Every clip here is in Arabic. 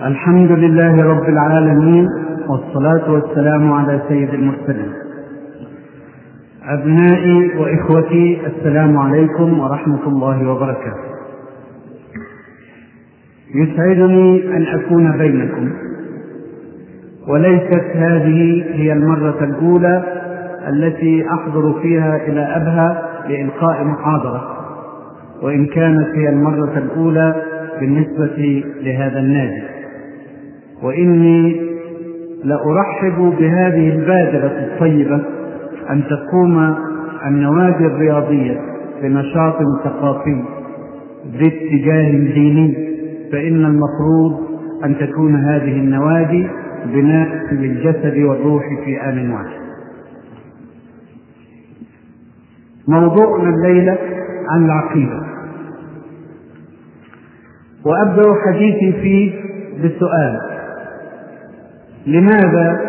الحمد لله رب العالمين والصلاة والسلام على سيد المرسلين. أبنائي وإخوتي السلام عليكم ورحمة الله وبركاته. يسعدني أن أكون بينكم وليست هذه هي المرة الأولى التي أحضر فيها إلى أبها لإلقاء محاضرة وإن كانت هي المرة الأولى بالنسبة لهذا النادي. وإني لأرحب بهذه البادرة الطيبة أن تقوم النوادي الرياضية بنشاط ثقافي ذي اتجاه ديني فإن المفروض أن تكون هذه النوادي بناء للجسد والروح في آن واحد. موضوعنا الليلة عن العقيدة. وأبدأ حديثي فيه بالسؤال لماذا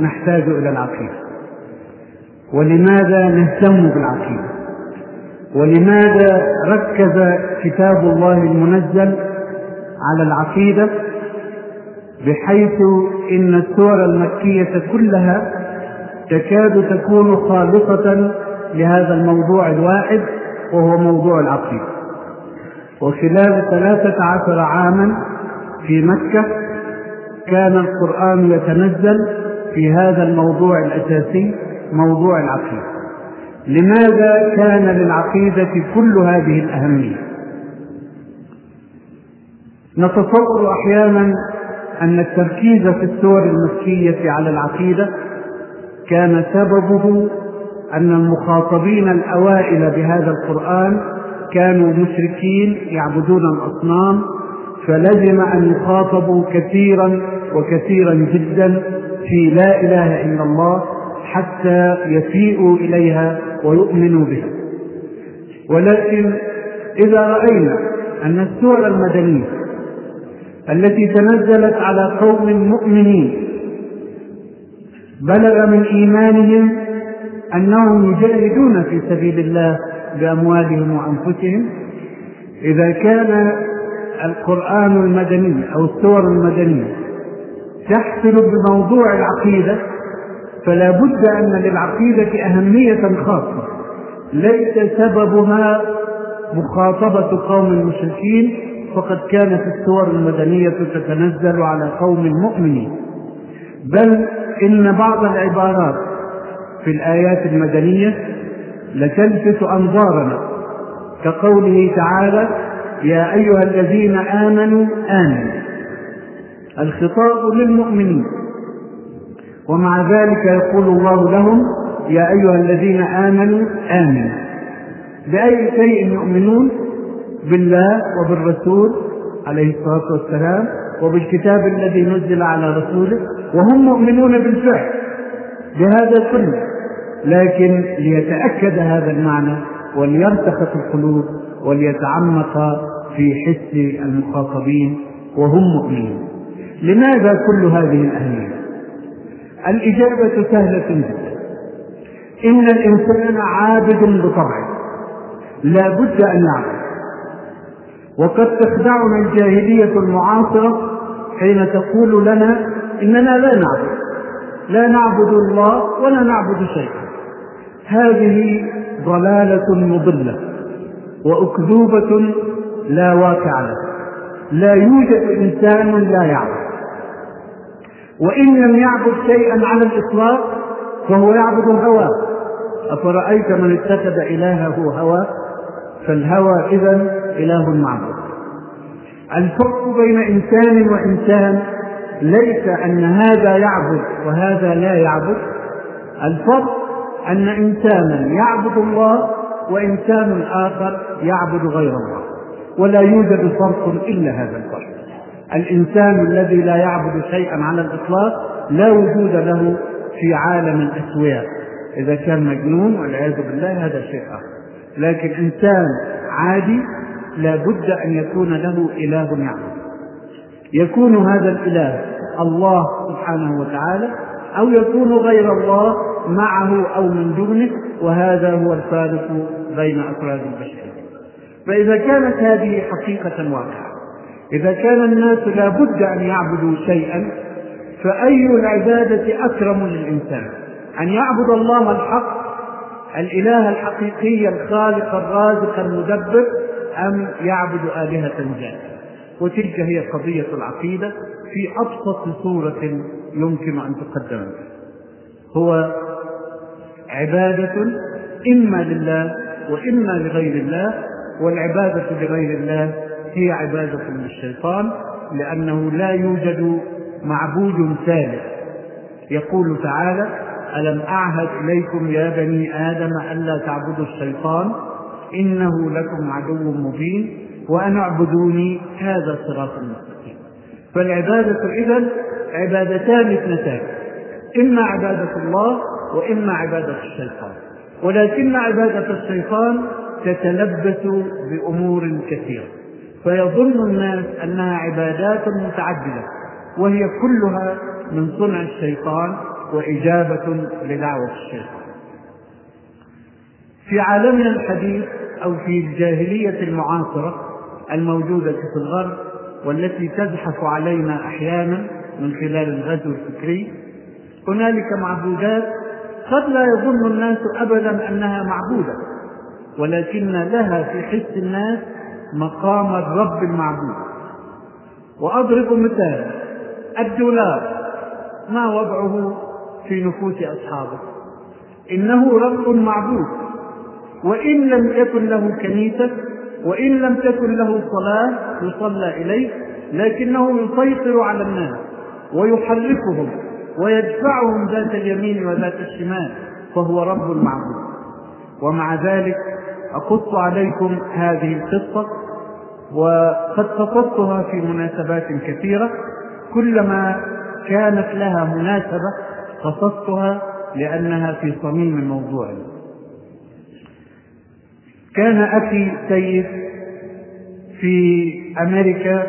نحتاج إلى العقيدة؟ ولماذا نهتم بالعقيدة؟ ولماذا ركز كتاب الله المنزل على العقيدة؟ بحيث إن السور المكية كلها تكاد تكون خالصة لهذا الموضوع الواحد وهو موضوع العقيدة. وخلال ثلاثة عشر عاما في مكة كان القرآن يتنزل في هذا الموضوع الأساسي موضوع العقيدة. لماذا كان للعقيدة كل هذه الأهمية؟ نتصور أحيانا أن التركيز في السور المكية على العقيدة كان سببه أن المخاطبين الأوائل بهذا القرآن كانوا مشركين يعبدون الأصنام فلزم أن يخاطبوا كثيرا وكثيرا جدا في لا إله إلا الله حتى يسيئوا إليها ويؤمنوا بها. ولكن إذا رأينا أن السور المدنية التي تنزلت على قوم مؤمنين بلغ من إيمانهم أنهم يجاهدون في سبيل الله بأموالهم وأنفسهم إذا كان القرآن المدني أو السور المدنية تحصل بموضوع العقيدة فلا بد أن للعقيدة أهمية خاصة. ليس سببها مخاطبة قوم المشركين فقد كانت السور المدنية تتنزل على قوم مؤمنين بل إن بعض العبارات في الآيات المدنية لتلفت أنظارنا كقوله تعالى يا أيها الذين آمنوا آمنوا. الخطاب للمؤمنين. ومع ذلك يقول الله لهم يا أيها الذين آمنوا آمنوا. بأي شيء يؤمنون بالله وبالرسول عليه الصلاة والسلام وبالكتاب الذي نزل على رسوله وهم مؤمنون بالفعل بهذا كله لكن ليتأكد هذا المعنى وليرتخ في القلوب وليتعمق في حس المخاطبين وهم مؤمنون لماذا كل هذه الأهمية؟ الإجابة سهلة جدا. إن الإنسان عابد بطبعه. لا بد أن يعبد. وقد تخدعنا الجاهلية المعاصرة حين تقول لنا إننا لا نعبد. لا نعبد الله ولا نعبد شيئا. هذه ضلالة مضلة. وأكذوبة لا واقع لها لا يوجد إنسان لا يعبد وإن لم يعبد شيئا على الإطلاق فهو يعبد الهوى. أفرأيت من اتخذ إلهه هوى؟ فالهوى إذا إله معبود. الفرق بين إنسان وإنسان ليس أن هذا يعبد وهذا لا يعبد. الفرق أن إنسانا يعبد الله وإنسان آخر يعبد غير الله ولا يوجد فرق إلا هذا الفرق الإنسان الذي لا يعبد شيئا على الإطلاق لا وجود له في عالم الأسوياء. إذا كان مجنون والعياذ بالله هذا شيء آخر. لكن إنسان عادي لا بد أن يكون له إله يعبد. يكون هذا الإله الله سبحانه وتعالى أو يكون غير الله معه أو من دونه وهذا هو الفارق بين أفراد البشرية فإذا كانت هذه حقيقة واقعة إذا كان الناس لابد أن يعبدوا شيئا فأي العبادة أكرم للإنسان؟ أن يعبد الله الحق الإله الحقيقي الخالق الرازق المدبر أم يعبد آلهة جاهلة؟ وتلك هي قضية العقيدة في أبسط صورة يمكن أن تقدم هو عبادة إما لله وإما لغير الله والعبادة لغير الله هي عبادة للشيطان لأنه لا يوجد معبود ثالث. يقول تعالى ألم أعهد إليكم يا بني آدم ألا تعبدوا الشيطان؟ إنه لكم عدو مبين وأن اعبدوني هذا صراط مستقيم. فالعبادة إذا عبادتان اثنتان. إما عبادة الله وإما عبادة الشيطان. ولكن عبادة الشيطان تتلبس بأمور كثيرة. فيظن الناس أنها عبادات متعددة وهي كلها من صنع الشيطان وإجابة لدعوة الشيطان. في عالمنا الحديث أو في الجاهلية المعاصرة الموجودة في الغرب والتي تزحف علينا أحيانا من خلال الغزو الفكري هنالك معبودات قد لا يظن الناس أبدا أنها معبودة ولكن لها في حس الناس مقام الرب المعبود. وأضرب مثال الدولار ما وضعه في نفوس أصحابه؟ إنه رب معبود وإن لم يكن له كنيسة وإن لم تكن له صلاة يصلى إليه لكنه يسيطر على الناس ويحركهم. ويدفعهم ذات اليمين وذات الشمال فهو رب المعبود ومع ذلك أقص عليكم هذه القصة وقد قصصتها في مناسبات كثيرة. كلما كانت لها مناسبة قصصتها لأنها في صميم الموضوع. كان أخي سيد في أمريكا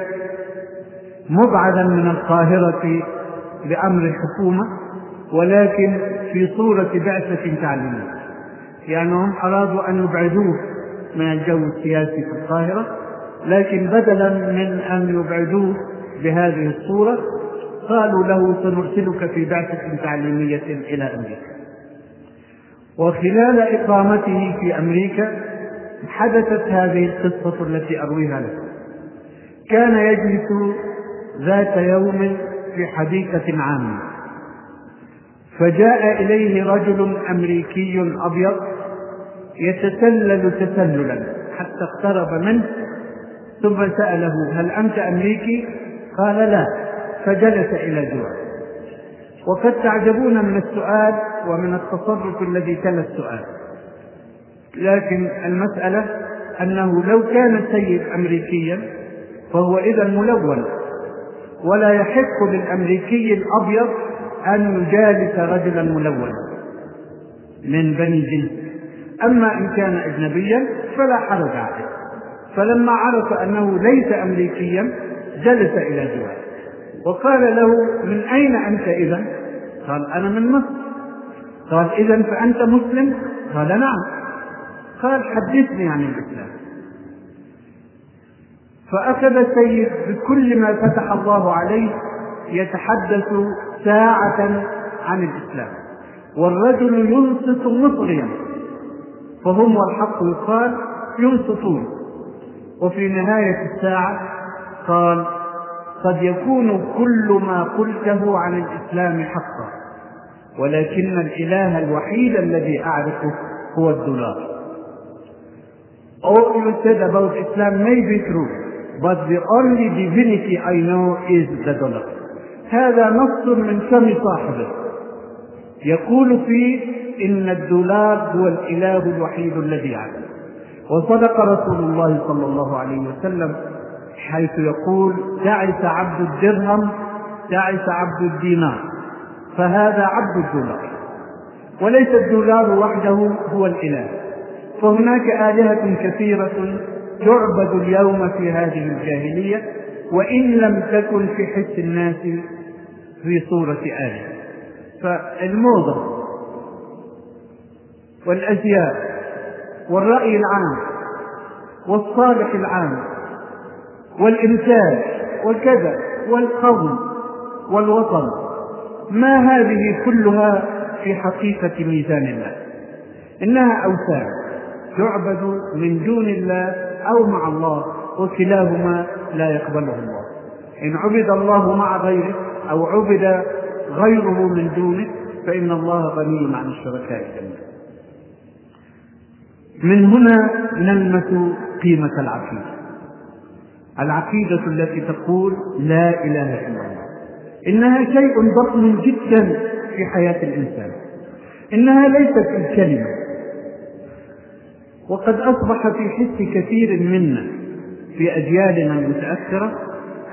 مبعدا من القاهرة بأمر الحكومة ولكن في صورة بعثة تعليمية. يعني هم أرادوا أن يبعدوه من الجو السياسي في القاهرة لكن بدلا من أن يبعدوه بهذه الصورة قالوا له سنرسلك في بعثة تعليمية إلى أمريكا. وخلال إقامته في أمريكا حدثت هذه القصة التي أرويها لكم. كان يجلس ذات يوم في حديقة عامة. فجاء إليه رجل أمريكي أبيض يتسلل تسللا حتى اقترب منه ثم سأله هل أنت أمريكي؟ قال لا. فجلس إلى جواره وقد تعجبون من السؤال ومن التصرف الذي تلا السؤال. لكن المسألة أنه لو كان السيد أمريكيا فهو إذا ملون. ولا يحق للأمريكي الأبيض أن يجالس رجلا ملونا من بني جنس أما إن كان أجنبيا فلا حرج عليه. فلما عرف أنه ليس أمريكيا جلس إلى جواره. وقال له من أين أنت إذا؟ قال أنا من مصر. قال إذا فأنت مسلم؟ قال نعم. قال حدثني عن الإسلام. فأخذ السيد بكل ما فتح الله عليه يتحدث ساعة عن الإسلام. والرجل ينصت مصغيا فهم والحق يقال ينصتون. وفي نهاية الساعة قال قد يكون كل ما قلته عن الإسلام حقا ولكن الإله الوحيد الذي أعرفه هو الدولار. All you said about Islam may be true, but the only divinity I know is the dollar. هذا نص من فم صاحبه. يقول فيه إن الدولار هو الإله الوحيد الذي يعلم وصدق رسول الله صلى الله عليه وسلم حيث يقول تعس عبد الدرهم تعس عبد الدينار. فهذا عبد الدولار وليس الدولار وحده هو الإله. فهناك آلهة كثيرة تعبد اليوم في هذه الجاهلية وإن لم تكن في حس الناس في صورة آلهة فالموضة والأزياء والرأي العام والصالح العام والإنسان وكذا والقوم والوطن ما هذه كلها في حقيقة ميزان الله؟ إنها أوثان تعبد من دون الله أو مع الله وكلاهما لا يقبله الله. إن عبد الله مع غيره أو عبد غيره من دونه فإن الله غني عن الشركاء جميعا. من هنا نلمس قيمة العقيدة. العقيدة التي تقول لا إله إلا الله. إنها شيء ضخم جدا في حياة الإنسان. إنها ليست الكلمة. وقد أصبح في حس كثير منا في أجيالنا المتأخرة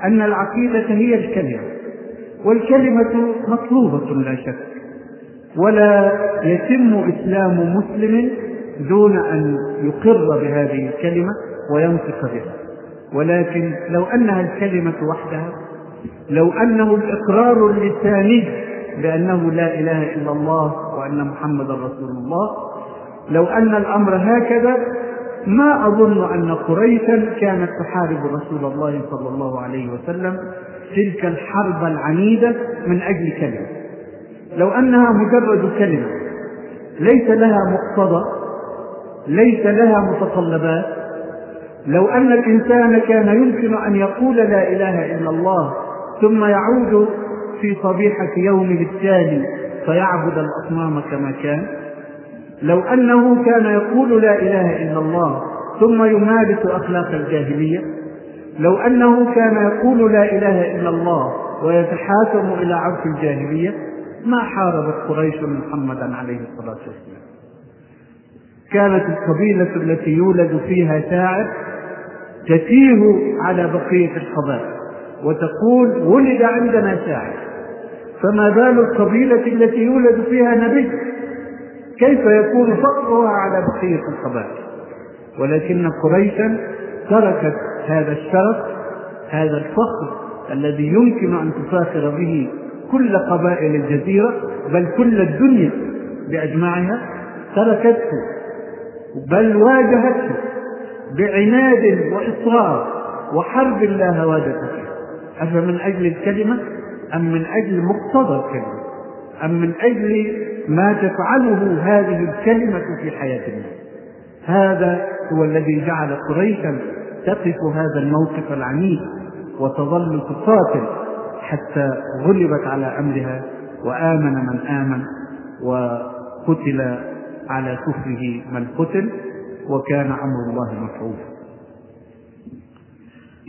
أن العقيدة هي الكلمة والكلمة مطلوبة لا شك ولا يتم إسلام مسلم دون أن يقر بهذه الكلمة وينطق بها. ولكن لو أنها الكلمة وحدها لو أنه الإقرار اللساني بأنه لا إله إلا الله وأن محمدا رسول الله لو أن الأمر هكذا ما أظن أن قريشا كانت تحارب رسول الله صلى الله عليه وسلم تلك الحرب العنيدة من أجل كلمة. لو أنها مجرد كلمة ليس لها مقتضى ليس لها متطلبات. لو أن الإنسان كان يمكن أن يقول لا إله إلا الله ثم يعود في صبيحة يومه التالي فيعبد الأصنام كما كان. لو أنه كان يقول لا إله إلا الله ثم يمارس أخلاق الجاهلية لو أنه كان يقول لا إله إلا الله ويتحاكم إلى عرف الجاهلية ما حاربت قريش محمدا عليه الصلاة والسلام. كانت القبيلة التي يولد فيها شاعر تتيه على بقية القبائل وتقول ولد عندنا شاعر. فما بال القبيلة التي يولد فيها نبي؟ كيف يكون فقرها على بقية القبائل. ولكن قريشا تركت هذا الشرف هذا الفخر الذي يمكن أن تفاخر به كل قبائل الجزيرة بل كل الدنيا بأجمعها تركته بل واجهته بعناد وإصرار وحرب لا هوادة فيه أفمن أجل الكلمة؟ أم من أجل مقتضى الكلمة؟ أم من أجل ما تفعله هذه الكلمة في حياة الناس هذا هو الذي جعل قريشا تقف هذا الموقف العنيف وتظل تقاتل حتى غلبت على أمرها وآمن من آمن وقتل على كفره من قتل وكان أمر الله مفعولا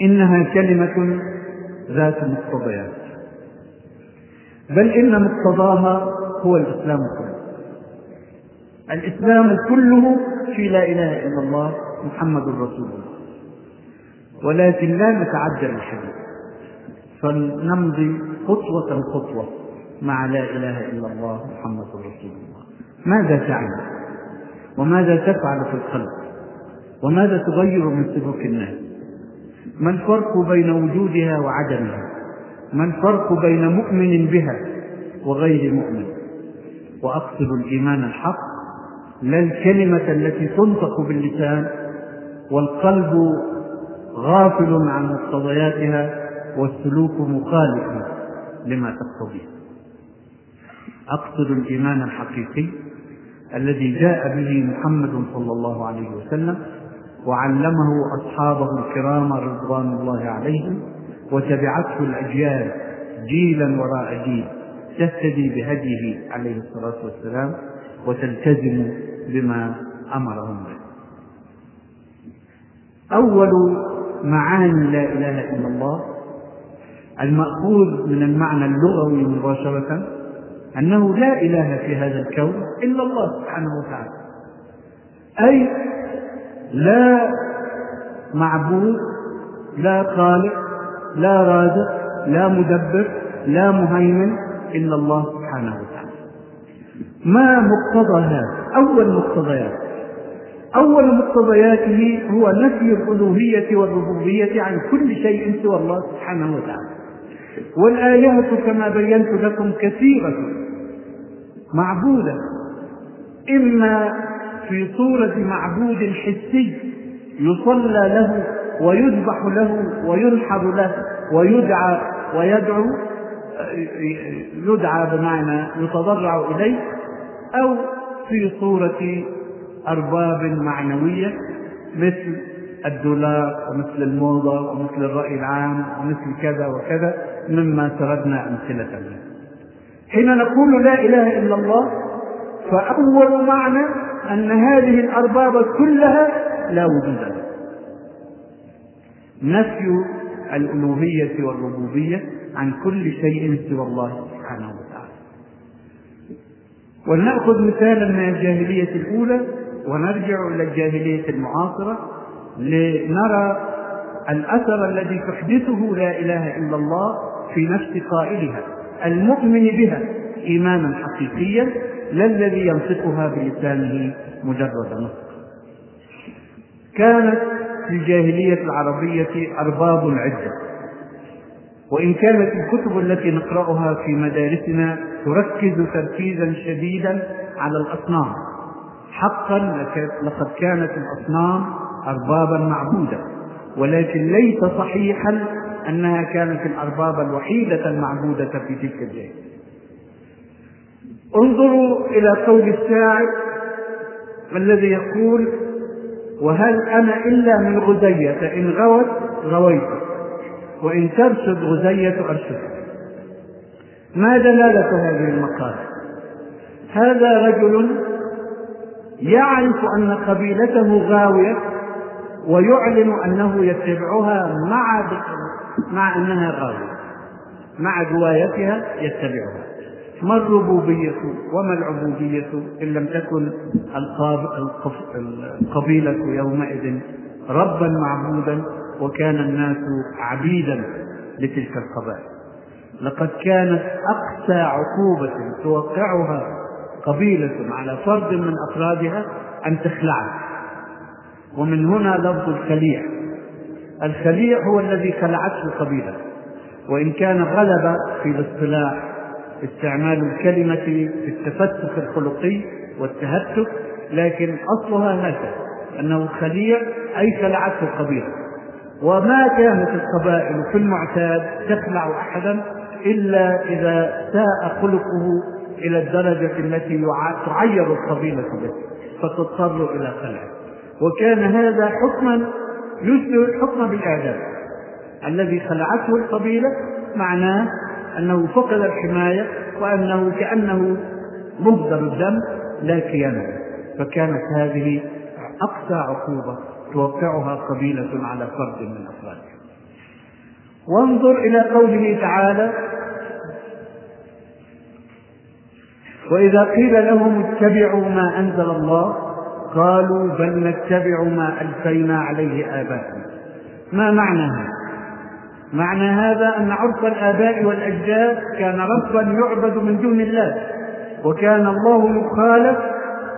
إنها كلمة ذات مقتضيات. بل إن مقتضاها هو الإسلام كله. الإسلام كله في لا إله إلا الله محمد رسول الله. ولكن لا نتعجل الحديث. فلنمضي خطوة خطوة مع لا إله إلا الله محمد رسول الله. ماذا تعني وماذا تفعل في القلب؟ وماذا تغير من سلوك الناس؟ ما الفرق بين وجودها وعدمها؟ ما الفرق بين مؤمن بها وغير مؤمن؟ وأقصد الإيمان الحق لا الكلمة التي تنطق باللسان والقلب غافل عن مقتضياتها والسلوك مخالف لما تقتضيه. أقصد الإيمان الحقيقي الذي جاء به محمد صلى الله عليه وسلم وعلمه أصحابه الكرام رضوان الله عليهم وتبعته الأجيال جيلا وراء جيل. تهتدي بهديه عليه الصلاة والسلام وتلتزم بما أمرهم به. أول معاني لا إله إلا الله المأخوذ من المعنى اللغوي مباشرة أنه لا إله في هذا الكون إلا الله سبحانه وتعالى. أي لا معبود لا خالق لا رازق لا مدبر لا مهيمن إلا الله سبحانه وتعالى. ما مقتضى هذا أول مقتضيات. أول مقتضياته هو نفي الألوهية والربوبية عن كل شيء سوى الله سبحانه وتعالى. والآلهة كما بينت لكم كثيرة معبودة. إما في صورة معبود حسي يصلى له ويذبح له وينحر له ويدعى ويدعو يدعى بمعنى يتضرع إليه أو في صورة أرباب معنوية مثل الدولار ومثل الموضة ومثل الرأي العام ومثل كذا وكذا مما سردنا أمثلة منه. حين نقول لا إله إلا الله فأول معنى أن هذه الأرباب كلها لا وجود لها. نفي الألوهية والربوبية عن كل شيء سوى الله سبحانه وتعالى. ولنأخذ مثالا من الجاهلية الأولى ونرجع إلى الجاهلية المعاصرة لنرى الأثر الذي تحدثه لا إله إلا الله في نفس قائلها المؤمن بها إيمانا حقيقيا لا الذي ينطقها بلسانه مجرد نطق. كانت في الجاهلية العربية أرباب عدة وإن كانت الكتب التي نقرأها في مدارسنا تركز تركيزا شديدا على الأصنام. حقا لقد كانت الأصنام أربابا معبودة ولكن ليس صحيحا أنها كانت الأرباب الوحيدة المعبودة في تلك الجاهلية انظروا إلى قول الشاعر الذي يقول وهل أنا إلا من غزية إن غوت غويت. وإن ترشد غزية أرشد. ما دلالة هذه المقالة؟ هذا رجل يعرف أن قبيلته غاوية ويعلن أنه يتبعها مع مع أنها غاوية. مع غوايتها يتبعها. ما الربوبية وما العبودية إن لم تكن القبيلة يومئذ ربا معبودا وكان الناس عبيدا لتلك القبائل لقد كانت أقسى عقوبة توقعها قبيلة على فرد من أفرادها أن تخلعه. ومن هنا لفظ الخليع. الخليع هو الذي خلعته القبيلة. وإن كان غلب في الاصطلاح استعمال الكلمة في التفتت الخلقي والتهتك لكن أصلها هكذا أنه خليع أي خلعته القبيلة. وما كانت القبائل في المعتاد تخلع أحدا إلا إذا ساء خلقه إلى الدرجة التي تعير القبيلة به فتضطر إلى خلعه. وكان هذا حكما يشبه الحكم بالإعدام الذي خلعته القبيلة معناه أنه فقد الحماية وأنه كأنه مصدر الدم لا كيان فكانت هذه أقسى عقوبة. توقعها قبيلة على فرد من أفرادها وانظر إلى قوله تعالى وإذا قيل لهم اتبعوا ما أنزل الله قالوا بل نتبع ما ألفينا عليه آباءنا. ما معنى هذا؟ معنى هذا أن عرف الآباء والأجداد كان ربا يعبد من دون الله وكان الله يخالف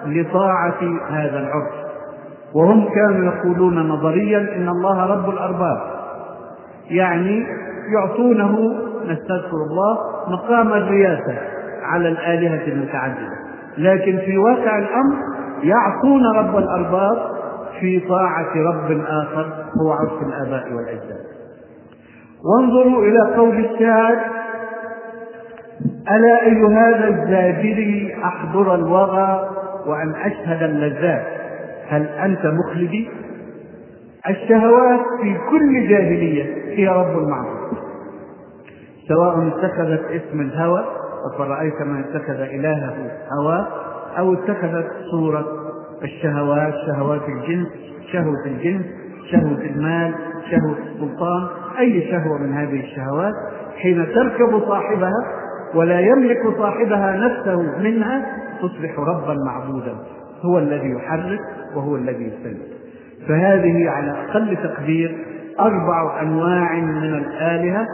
لطاعة هذا العرف. وهم كانوا يقولون نظريا إن الله رب الأرباب. يعني يعطونه نستغفر الله مقام الرياسة على الآلهة المتعددة. لكن في واقع الأمر يعصون رب الأرباب في طاعة رب آخر هو عرف الآباء والأجداد. وانظروا إلى قول الشاعر ألا أي هذا الزاجري أحضر الوغى وأن أشهد اللذات؟ هل أنت مخلدي؟ الشهوات في كل جاهلية هي رب المعبود سواء اتخذت اسم الهوى أفرأيت من اتخذ إلهه هوى أو اتخذت صورة الشهوات شهوات الجنس شهوة الجنس شهوة المال شهوة السلطان أي شهوة من هذه الشهوات حين تركب صاحبها ولا يملك صاحبها نفسه منها تصبح ربا معبودا هو الذي يحرك وهو الذي يسلم فهذه على أقل تقدير أربع أنواع من الآلهة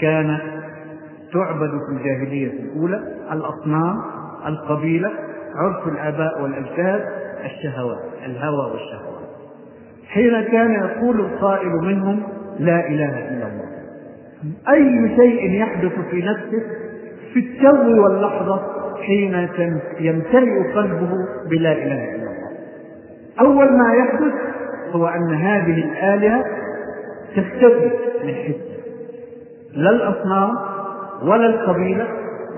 كانت تعبد في الجاهلية الأولى الأصنام القبيلة عرف الآباء والأجداد الشهوات الهوى والشهوات. حين كان يقول القائل منهم لا إله إلا الله أي شيء يحدث في نفسه في التو واللحظة حين يمتلئ قلبه بلا إله إلا الله. أول ما يحدث هو أن هذه الآلهة تختفي من حسه لا الأصنام ولا القبيلة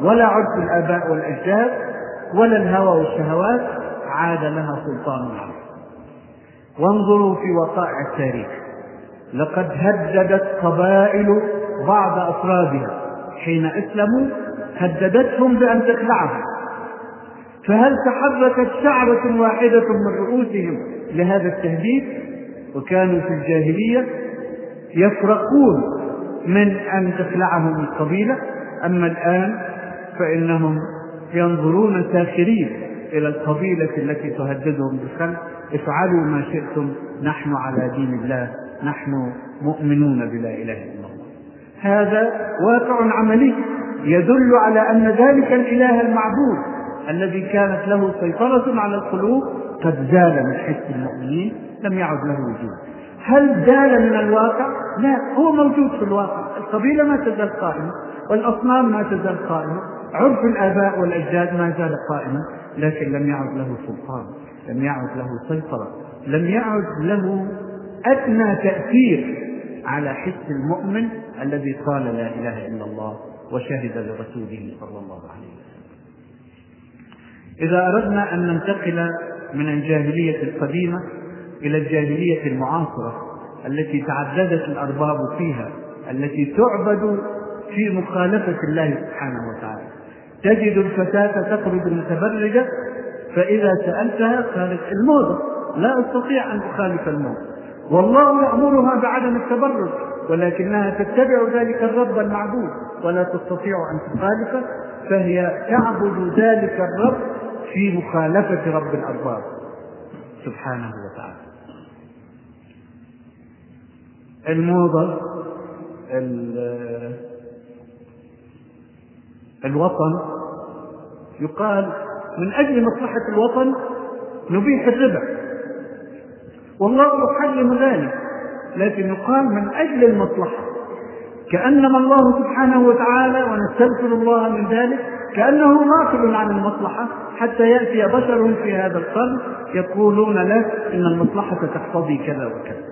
ولا عرف الآباء والأجداد ولا الهوى والشهوات عاد لها سلطان العرب. وانظروا في وقائع التاريخ. لقد هددت قبائل بعض أفرادها حين أسلموا هددتهم بأن تخلعهم فهل تحركت شعرة واحدة من رؤوسهم لهذا التهديد؟ وكانوا في الجاهلية يفرقون من أن تخلعهم القبيلة. أما الآن فإنهم ينظرون ساخرين إلى القبيلة التي تهددهم بالخلق افعلوا ما شئتم نحن على دين الله نحن مؤمنون بلا إله إلا الله. هذا واقع عملي. يدل على أن ذلك الإله المعبود الذي كانت له سيطرة على القلوب قد زال من حس المؤمنين لم يعد له وجود. هل زال من الواقع؟ لا هو موجود في الواقع. القبيلة ما تزال قائمة والأصنام ما تزال قائمة عرف الآباء والأجداد ما زال قائما لكن لم يعد له سلطان لم يعد له سيطرة لم يعد له أدنى تأثير على حس المؤمن الذي قال لا إله إلا الله. وشهد لرسوله صلى الله عليه وسلم. إذا أردنا أن ننتقل من الجاهلية القديمة إلى الجاهلية المعاصرة التي تعددت الأرباب فيها التي تعبد في مخالفة الله سبحانه وتعالى. تجد الفتاة تخرج متبرجة فإذا سألتها قالت الموضة لا أستطيع أن أخالف الموضة والله يأمرها بعدم التبرج ولكنها تتبع ذلك الرب المعبود. ولا تستطيع أن تخالفه فهي تعبد ذلك الرب في مخالفة رب الأرباب. سبحانه وتعالى. الموضة الوطن يقال من أجل مصلحة الوطن نبيح الربا. والله يحرم ذلك لكن يقال من أجل المصلحة. كأنما الله سبحانه وتعالى ونستغفر الله من ذلك كأنه غافل عن المصلحة حتى يأتي بشر في هذا القرن يقولون له إن المصلحة تقتضي كذا وكذا.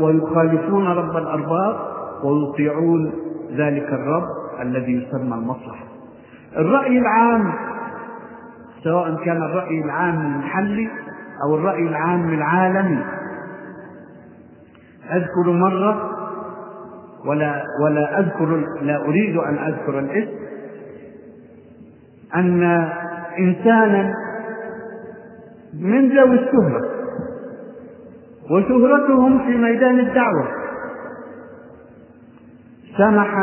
ويخالفون رب الأرباب ويطيعون ذلك الرب الذي يسمى المصلحة. الرأي العام سواء كان الرأي العام المحلي أو الرأي العام العالمي. أذكر مرة ولا ولا أذكر لا أريد أن أذكر الاسم أن إنسانا من ذوي الشهرة وشهرتهم في ميدان الدعوة سمح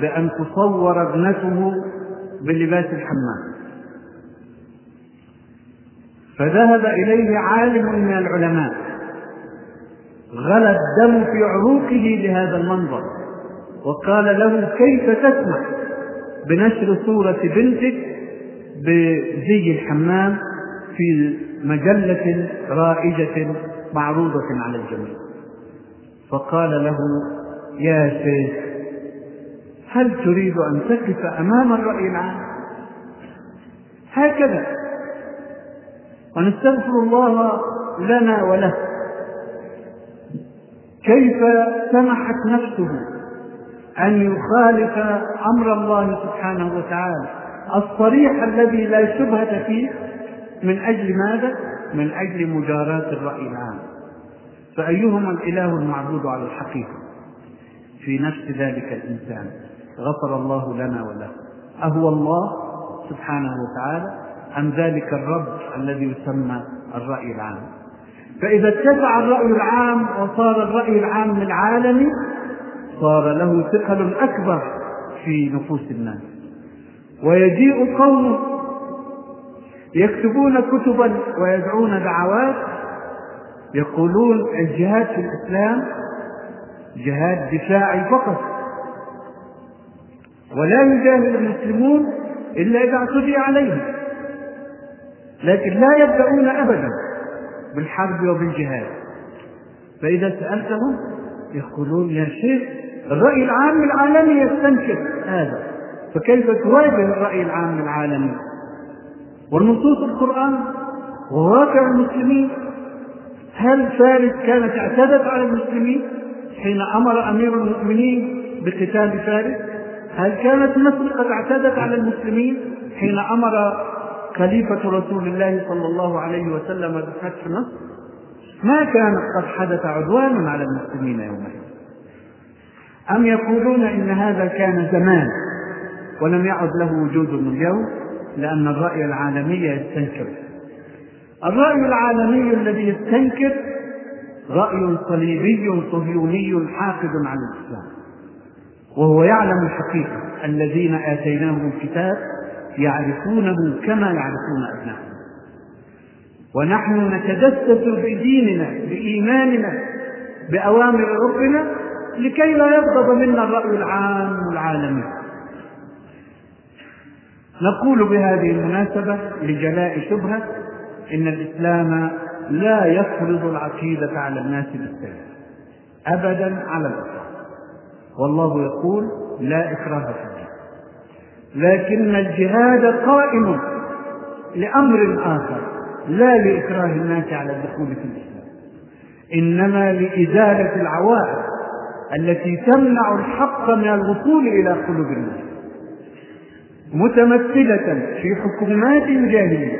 بأن تصور ابنته بلباس الحمام. فذهب إليه عالم من العلماء غلى الدم في عروقه لهذا المنظر. وقال له كيف تسمح بنشر صورة بنتك بزي الحمام في مجلة رائجة معروضة على الجميع؟ فقال له يا شيخ هل تريد أن تقف أمام الرأي العام؟ هكذا. ونستغفر الله لنا وله. كيف سمحت نفسه أن يخالف أمر الله سبحانه وتعالى؟ الصريح الذي لا شبهة فيه من أجل ماذا؟ من أجل مجاراة الرأي العام. فأيهما الإله المعبود على الحقيقة؟ في نفس ذلك الإنسان غفر الله لنا وله. أهو الله سبحانه وتعالى أم ذلك الرب الذي يسمى الرأي العام؟ فإذا اتسع الرأي العام وصار الرأي العام العالمي صار له ثقل أكبر في نفوس الناس. ويجيء قوم يكتبون كتبا ويدعون دعوات يقولون الجهاد في الإسلام جهاد دفاعي فقط. ولا يجاهد المسلمون إلا إذا اعتدي عليهم. لكن لا يبدأون أبدا. بالحرب وبالجهاد. فإذا سألتهم يقولون يا شيخ الرأي العام العالمي يستنكر هذا. فكيف تواجه الرأي العام العالمي والنصوص القرآن وواقع المسلمين هل فارس كانت اعتدت على المسلمين حين أمر أمير المؤمنين بقتال فارس هل كانت مصر قد اعتدت على المسلمين حين أمر خليفة رسول الله صلى الله عليه وسلم بفتح مصر ما كانت قد حدث عدوان على المسلمين يومئذ. أم يقولون إن هذا كان زمان ولم يعد له وجود اليوم لأن الرأي العالمي يستنكر. الرأي العالمي الذي يستنكر رأي صليبي صهيوني حاقد على الإسلام. وهو يعلم الحقيقة الذين آتيناهم الكتاب يعرفونه كما يعرفون أبنائهم. ونحن نتدسس بديننا بإيماننا بأوامر ربنا لكي لا يغضب منا الرأي العام العالمي. نقول بهذه المناسبة لجلاء شبهة إن الإسلام لا يفرض العقيدة على الناس بالسلام أبدا على الإطلاق. والله يقول لا إكراه في الدين. لكن الجهاد قائم لأمر آخر لا لإكراه الناس على الدخول في الإسلام إنما لإزالة العوائق التي تمنع الحق من الوصول إلى قلوب الناس. متمثلة في حكومات جاهلية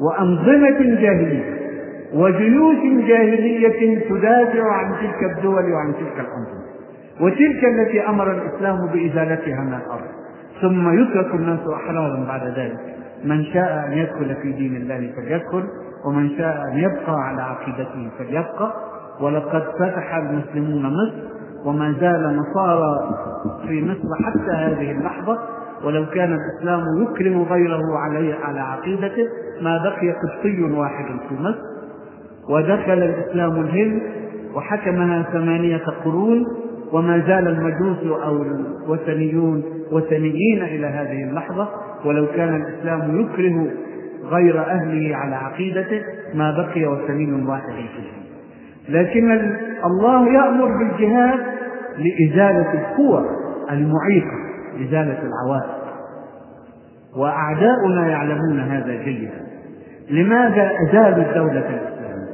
وأنظمة جاهلية وجيوش جاهلية تدافع عن تلك الدول وعن تلك الأنظمة وتلك التي أمر الإسلام بإزالتها من الأرض. ثم يترك الناس احرارا بعد ذلك. من شاء أن يدخل في دين الله فليدخل ومن شاء أن يبقى على عقيدته فليبقى. ولقد فتح المسلمون مصر وما زال نصارى في مصر حتى هذه اللحظة. ولو كان الإسلام يكرم غيره عليه على عقيدته ما بقي قبطي واحد في مصر. ودخل الإسلام الهند وحكمها ثمانية قرون. وما زال المجوس أو الوثنيون وثنيين إلى هذه اللحظة ولو كان الإسلام يكره غير أهله على عقيدته ما بقي وثني واحد فيه. لكن الله يأمر بالجهاد لإزالة القوى المعيقة إزالة العوائق. وأعداؤنا يعلمون هذا جيدا. لماذا ازالوا الدولة الإسلامية؟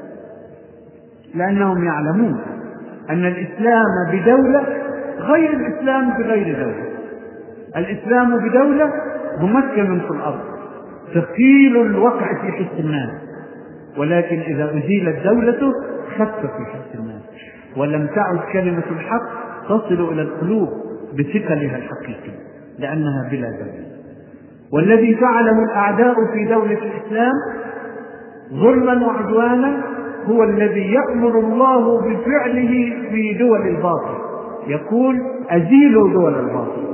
لأنهم يعلمون أن الإسلام بدولة غير الإسلام بغير دولة. الإسلام بدولة ممكن في الأرض. ثقيل الوقع في حس الناس. ولكن إذا أزيلت دولته خف في حس الناس. ولم تعد كلمة الحق تصل إلى القلوب بثقلها الحقيقي لأنها بلا دولة. والذي فعله الأعداء في دولة الإسلام ظلما وعدوانا هو الذي يأمر الله بفعله في دول الباطل. يقول أزيلوا دول الباطل.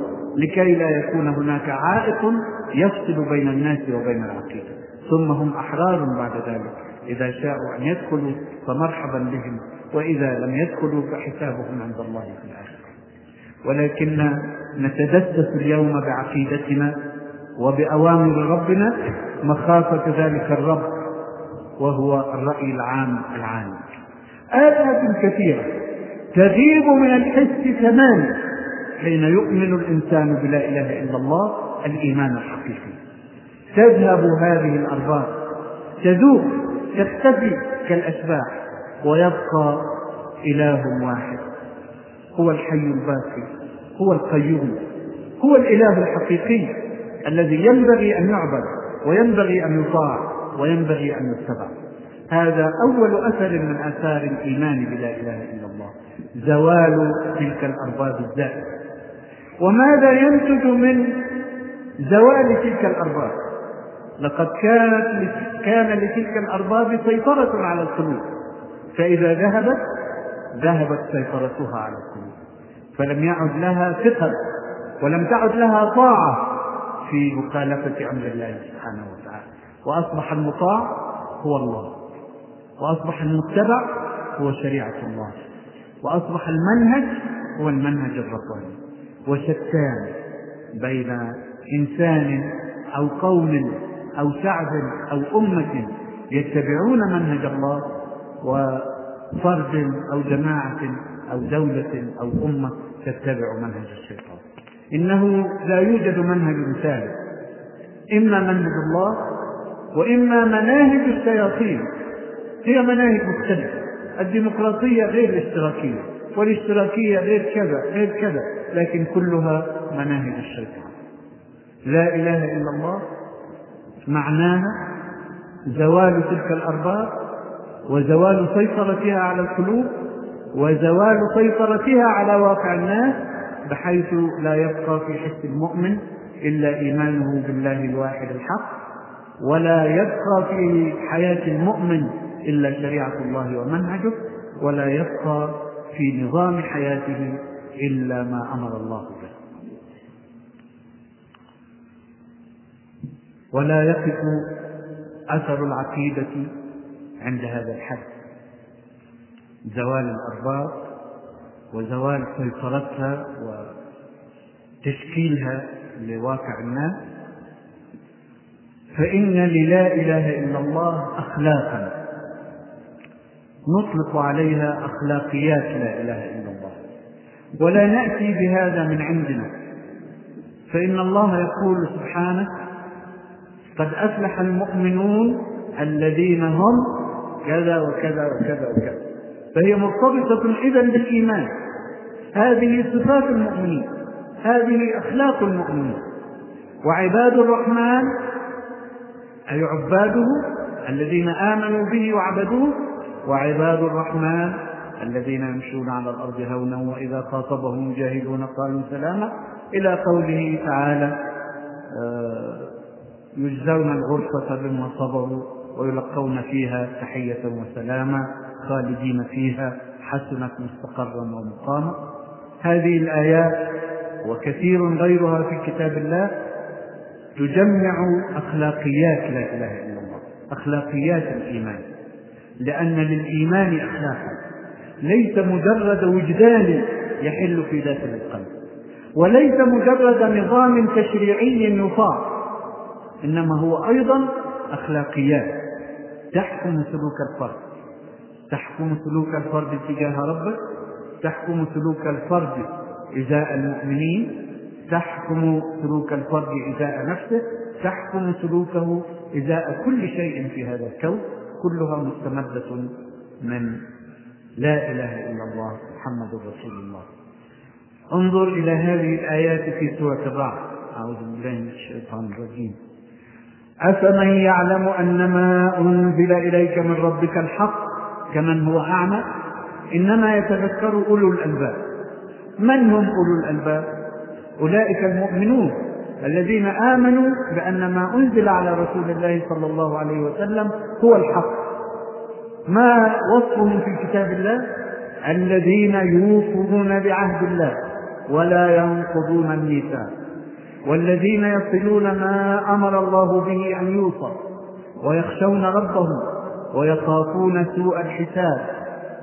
لكي لا يكون هناك عائق يفصل بين الناس وبين العقيدة. ثم هم أحرار بعد ذلك. إذا شاءوا أن يدخلوا فمرحبا بهم وإذا لم يدخلوا فحسابهم عند الله في الآخرة. ولكن نتدسس اليوم بعقيدتنا وبأوامر ربنا مخافة ذلك الرب وهو الرأي العام العام. آلهة كثيرة تغيب من الحس تماما حين يؤمن الإنسان بلا إله إلا الله الإيمان الحقيقي تذهب هذه الأرباب. تذوب تختفي كالأشباح ويبقى إله واحد. هو الحي الباقي هو القيوم هو الإله الحقيقي الذي ينبغي أن يعبد وينبغي أن يطاع وينبغي أن يتبع. هذا أول أثر من آثار الإيمان بلا إله إلا الله. زوال تلك الأرباب الزائدة وماذا ينتج من زوال تلك الأرباب؟ لقد كانت كان لتلك الأرباب سيطرة على القلوب فإذا ذهبت ذهبت سيطرتها على القلوب فلم يعد لها ثقل ولم تعد لها طاعة في مخالفة أمر الله سبحانه وتعالى. وأصبح المطاع هو الله وأصبح المتبع هو شريعة الله وأصبح المنهج هو المنهج الرباني وشتان بين إنسان أو قوم أو شعب أو أمة يتبعون منهج الله وفرد أو جماعة أو دولة أو أمة تتبع منهج الشيطان. إنه لا يوجد منهج ثالث إما منهج الله وإما مناهج الشياطين. هي مناهج مختلفة الديمقراطية غير الاشتراكية والاشتراكية غير كذا غير كذا. لكن كلها مناهج الشيطان لا إله إلا الله معناها زوال تلك الأرباب وزوال سيطرتها على القلوب وزوال سيطرتها على واقع الناس بحيث لا يبقى في حس المؤمن إلا إيمانه بالله الواحد الحق ولا يبقى في حياة المؤمن إلا شريعة الله ومنهجه ولا يبقى في نظام حياته إلا ما أمر الله به. ولا يقف أثر العقيدة عند هذا الحد. زوال الأرباب وزوال سيطرتها وتشكيلها لواقع الناس فإن للا إله إلا الله أخلاقا. نطلق عليها أخلاقيات لا إله إلا الله. ولا نأتي بهذا من عندنا. فإن الله يقول سبحانه قد أفلح المؤمنون الذين هم كذا وكذا وكذا وكذا. فهي مرتبطة إذا بالإيمان. هذه صفات المؤمنين. هذه أخلاق المؤمنين. وعباد الرحمن أي عباده الذين آمنوا به وعبدوه وعباد الرحمن الذين يمشون على الأرض هونا وإذا خاطبهم الجاهلون قالوا سلاما إلى قوله تعالى آه، يجزون الغرفة بما صبروا ويلقون فيها تحية وسلاما خالدين فيها حسنت مستقرا ومقاما. هذه الآيات وكثير غيرها في كتاب الله تجمع أخلاقيات لا إله إلا الله أخلاقيات الإيمان لأن للإيمان أخلاقا. ليس مجرد وجدان يحل في ذات القلب وليس مجرد نظام تشريعي يطاع إنما هو أيضا أخلاقيات. تحكم سلوك الفرد. تحكم سلوك الفرد تجاه ربه تحكم سلوك الفرد إزاء المؤمنين. تحكم سلوك الفرد إزاء نفسه. تحكم سلوكه إزاء كل شيء في هذا الكون. كلها مستمدة من لا إله إلا الله محمد رسول الله. انظر إلى هذه الآيات في سورة الرعد أعوذ بالله من الشيطان الرجيم. أفمن يعلم أن ما أنزل إليك من ربك الحق كمن هو أعمى؟ إنما يتذكر أولو الألباب. من هم أولو الألباب؟ أولئك المؤمنون الذين آمنوا بأن ما أنزل على رسول الله صلى الله عليه وسلم هو الحق. ما وصفهم في كتاب الله؟ الذين يوفون بعهد الله ولا ينقضون الميثاق. والذين يصلون ما أمر الله به أن يوصل ويخشون ربهم ويخافون سوء الحساب.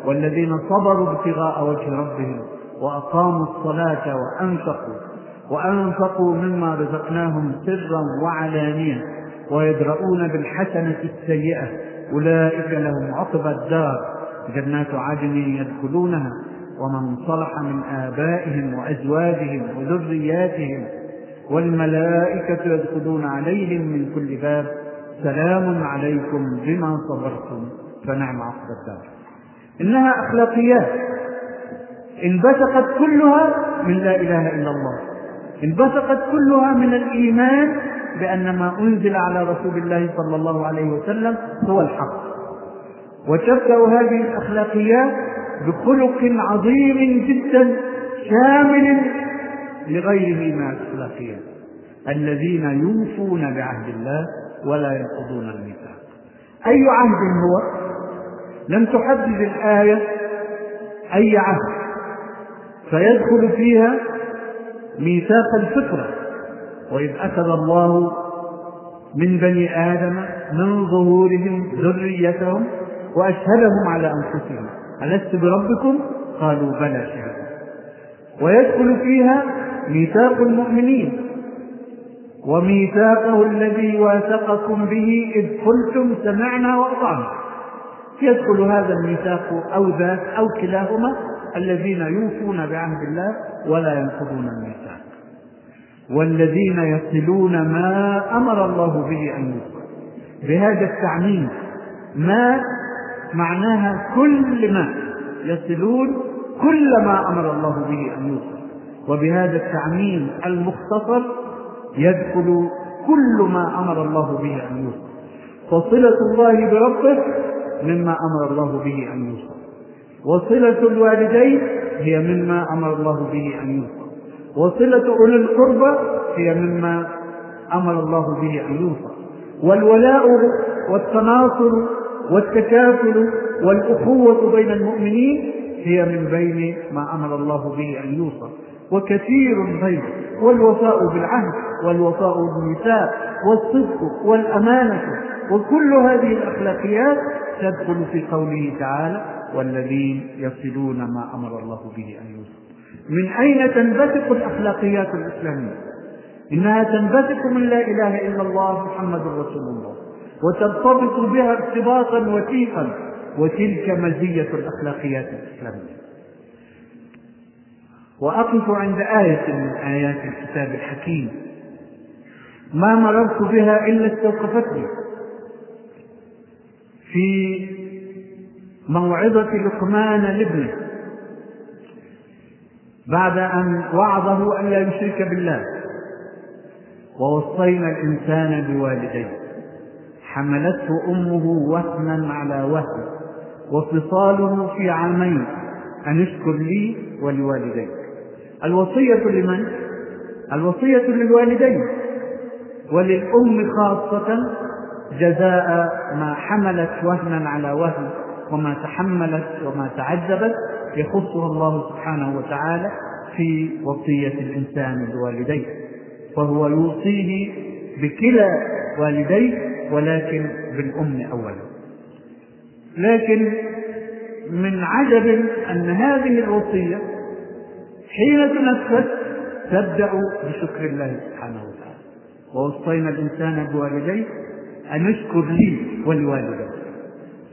والذين صبروا ابتغاء وجه ربهم وأقاموا الصلاة وأنفقوا وأنفقوا مما رزقناهم سرا وعلانية ويدرؤون بالحسنة السيئة. أولئك لهم عقبى الدار جنات عدن يدخلونها ومن صلح من آبائهم وأزواجهم وذرياتهم والملائكة يدخلون عليهم من كل باب سلام عليكم بما صبرتم فنعم عقبى الدار. إنها أخلاقيات. انبثقت كلها من لا إله إلا الله. انبثقت كلها من الإيمان بأن ما أنزل على رسول الله صلى الله عليه وسلم هو الحق. وتبدأ هذه الأخلاقيات بخلق عظيم جدا شامل لغيره من الأخلاقيات. الذين يوفون بعهد الله ولا ينقضون الميثاق. أي عهد هو؟ لم تحدد الآية أي عهد. فيدخل فيها ميثاق الفطرة. وإذ أخذ الله من بني آدم من ظهورهم ذريتهم وأشهدهم على أنفسهم. ألست بربكم؟ قالوا بلى شهدنا ويدخل فيها ميثاق المؤمنين. وميثاقه الذي واثقكم به إذ قلتم سمعنا وأطعنا. يدخل هذا الميثاق أو ذاك أو كلاهما الذين يوفون بعهد الله ولا ينقضون الميثاق. والذين يصلون ما أمر الله به أن يوصل بهذا التعميم ما معناها كل ما يصلون كل ما أمر الله به أن يوصل وبهذا التعميم المختصر يدخل كل ما أمر الله به أن يوصل فصلة الله بربه مما أمر الله به أن يوصل وصلة الوالدين هي مما أمر الله به أن يوصل وصلة أولي القربى هي مما أمر الله به أن يوصل. والولاء والتناصر والتكافل والأخوة بين المؤمنين هي من بين ما أمر الله به أن يوصل. وكثير غيره والوفاء بالعهد والوفاء بالميثاق والصدق والأمانة. وكل هذه الأخلاقيات تدخل في قوله تعالى والذين يصلون ما أمر الله به أن يوصل. من أين تنبثق الأخلاقيات الإسلامية؟ إنها تنبثق من لا إله إلا الله محمد رسول الله وترتبط بها ارتباطا وثيقا وتلك مزية الأخلاقيات الإسلامية. وأقف عند آية من آيات الكتاب الحكيم ما مررت بها إلا استوقفتني في موعظة لقمان لابنه بعد أن وعظه ألا يشرك بالله. ووصينا الإنسان بوالديه. حملته أمه وهنا على وهن. وفصاله في عامين. أن اشكر لي ولوالديك. الوصية لمن؟ الوصية للوالدين. وللأم خاصة جزاء ما حملت وهنا على وهن. وما تحملت وما تعذبت يخصها الله سبحانه وتعالى في وصية الإنسان لوالديه فهو يوصيه بكلا والديه ولكن بالأم أولا. لكن من عجب أن هذه الوصية حين تنفذ تبدأ بشكر الله سبحانه وتعالى. ووصينا الإنسان بوالديه أن يشكر لي ولوالديه.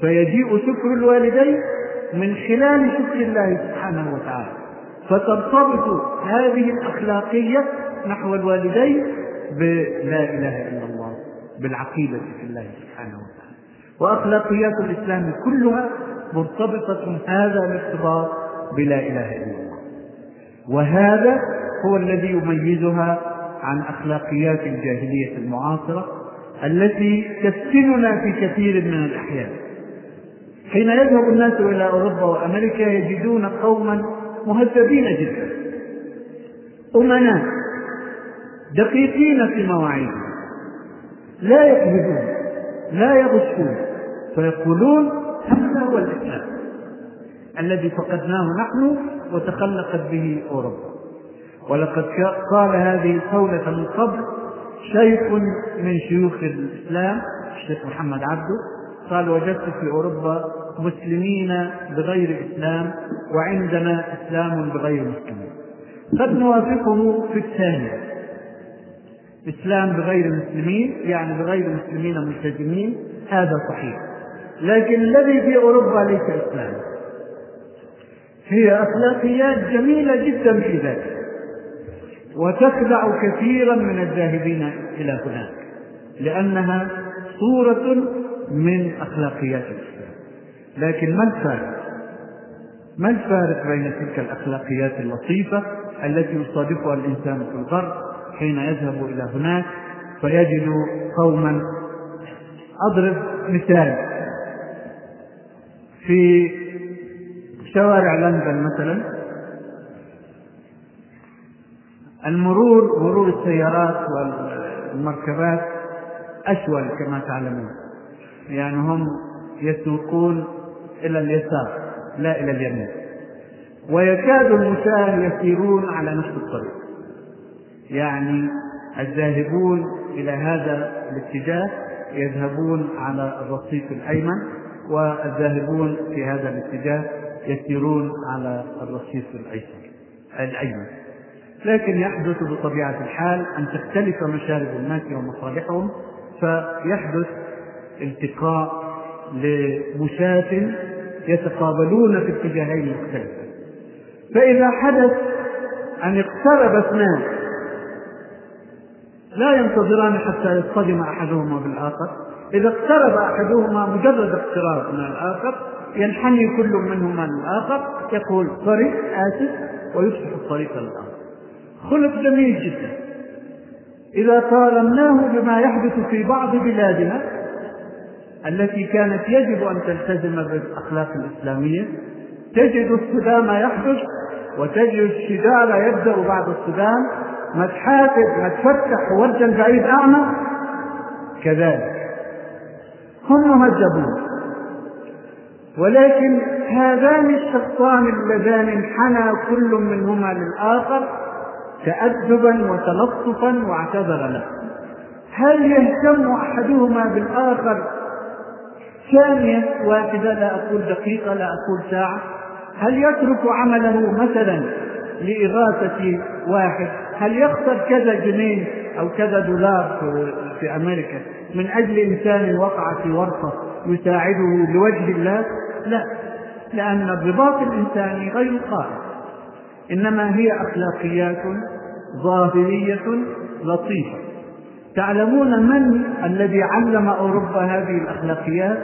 فيجيء شكر الوالدين من خلال شكر الله سبحانه وتعالى. فترتبط هذه الأخلاقية نحو الوالدين بلا إله إلا الله بالعقيدة في الله سبحانه وتعالى. وأخلاقيات الإسلام كلها مرتبطة هذا الارتباط بلا إله إلا الله. وهذا هو الذي يميزها عن أخلاقيات الجاهلية المعاصرة التي تفتننا في كثير من الأحيان. حين يذهب الناس إلى أوروبا وأمريكا يجدون قوما مهذبين جدا. أمناء دقيقين في مواعيدهم لا يكذبون لا يغشون فيقولون هذا هو الإسلام الذي فقدناه نحن وتخلقت به أوروبا. ولقد قال هذه القولة من قبل شيخ من شيوخ الإسلام الشيخ محمد عبده قال وجدت في أوروبا مسلمين بغير إسلام وعندنا إسلام بغير مسلمين. قد نوافقه في الثانية. إسلام بغير مسلمين يعني بغير مسلمين ملتزمين هذا صحيح. لكن الذي في أوروبا ليس إسلام هي أخلاقيات جميلة جدا في ذلك. وتخدع كثيرا من الذاهبين إلى هناك لأنها صورة من أخلاقيات الإسلام لكن ما الفارق؟ ما الفارق بين تلك الأخلاقيات اللطيفة التي يصادفها الإنسان في الغرب حين يذهب إلى هناك فيجد قوما؟ أضرب مثال. في شوارع لندن مثلا المرور مرور السيارات والمركبات أشول كما تعلمون. يعني هم يسوقون إلى اليسار لا إلى اليمين. ويكاد المشاة يسيرون على نفس الطريق. يعني الذاهبون إلى هذا الاتجاه يذهبون على الرصيف الأيمن والذاهبون في هذا الاتجاه يسيرون على الرصيف الأيسر الأيمن. لكن يحدث بطبيعة الحال أن تختلف مشارب الناس ومصالحهم فيحدث التقاء لمشاة يتقابلون في اتجاهين مختلفين فإذا حدث أن اقترب اثنان لا ينتظران حتى يصطدم أحدهما بالآخر. إذا اقترب أحدهما مجرد اقتراب من الآخر ينحني كل منهما للآخر يقول طريق آسف ويفتح الطريق للآخر. خلق جميل جدا. إذا قارناه بما يحدث في بعض بلادنا التي كانت يجب أن تلتزم بالأخلاق الإسلامية. تجد الصدام يحدث وتجد الشجار يبدأ بعد الصدام ما تحاسب ما تفتح ورجا بعيد أعمى. كذلك هم مهذبون ولكن هذان الشخصان اللذان انحنى كل منهما للآخر تأدبا وتلطفا واعتذر له. هل يهتم أحدهما بالآخر ثانية واحدة لا أقول دقيقة لا أقول ساعة. هل يترك عمله مثلا لإغاثة واحد؟ هل يخسر كذا جنيه أو كذا دولار في أمريكا؟ من أجل إنسان وقع في ورطة يساعده لوجه الله؟ لا لأن الرباط الإنساني غير قائم إنما هي أخلاقيات ظاهرية لطيفة. تعلمون من الذي علم أوروبا هذه الأخلاقيات؟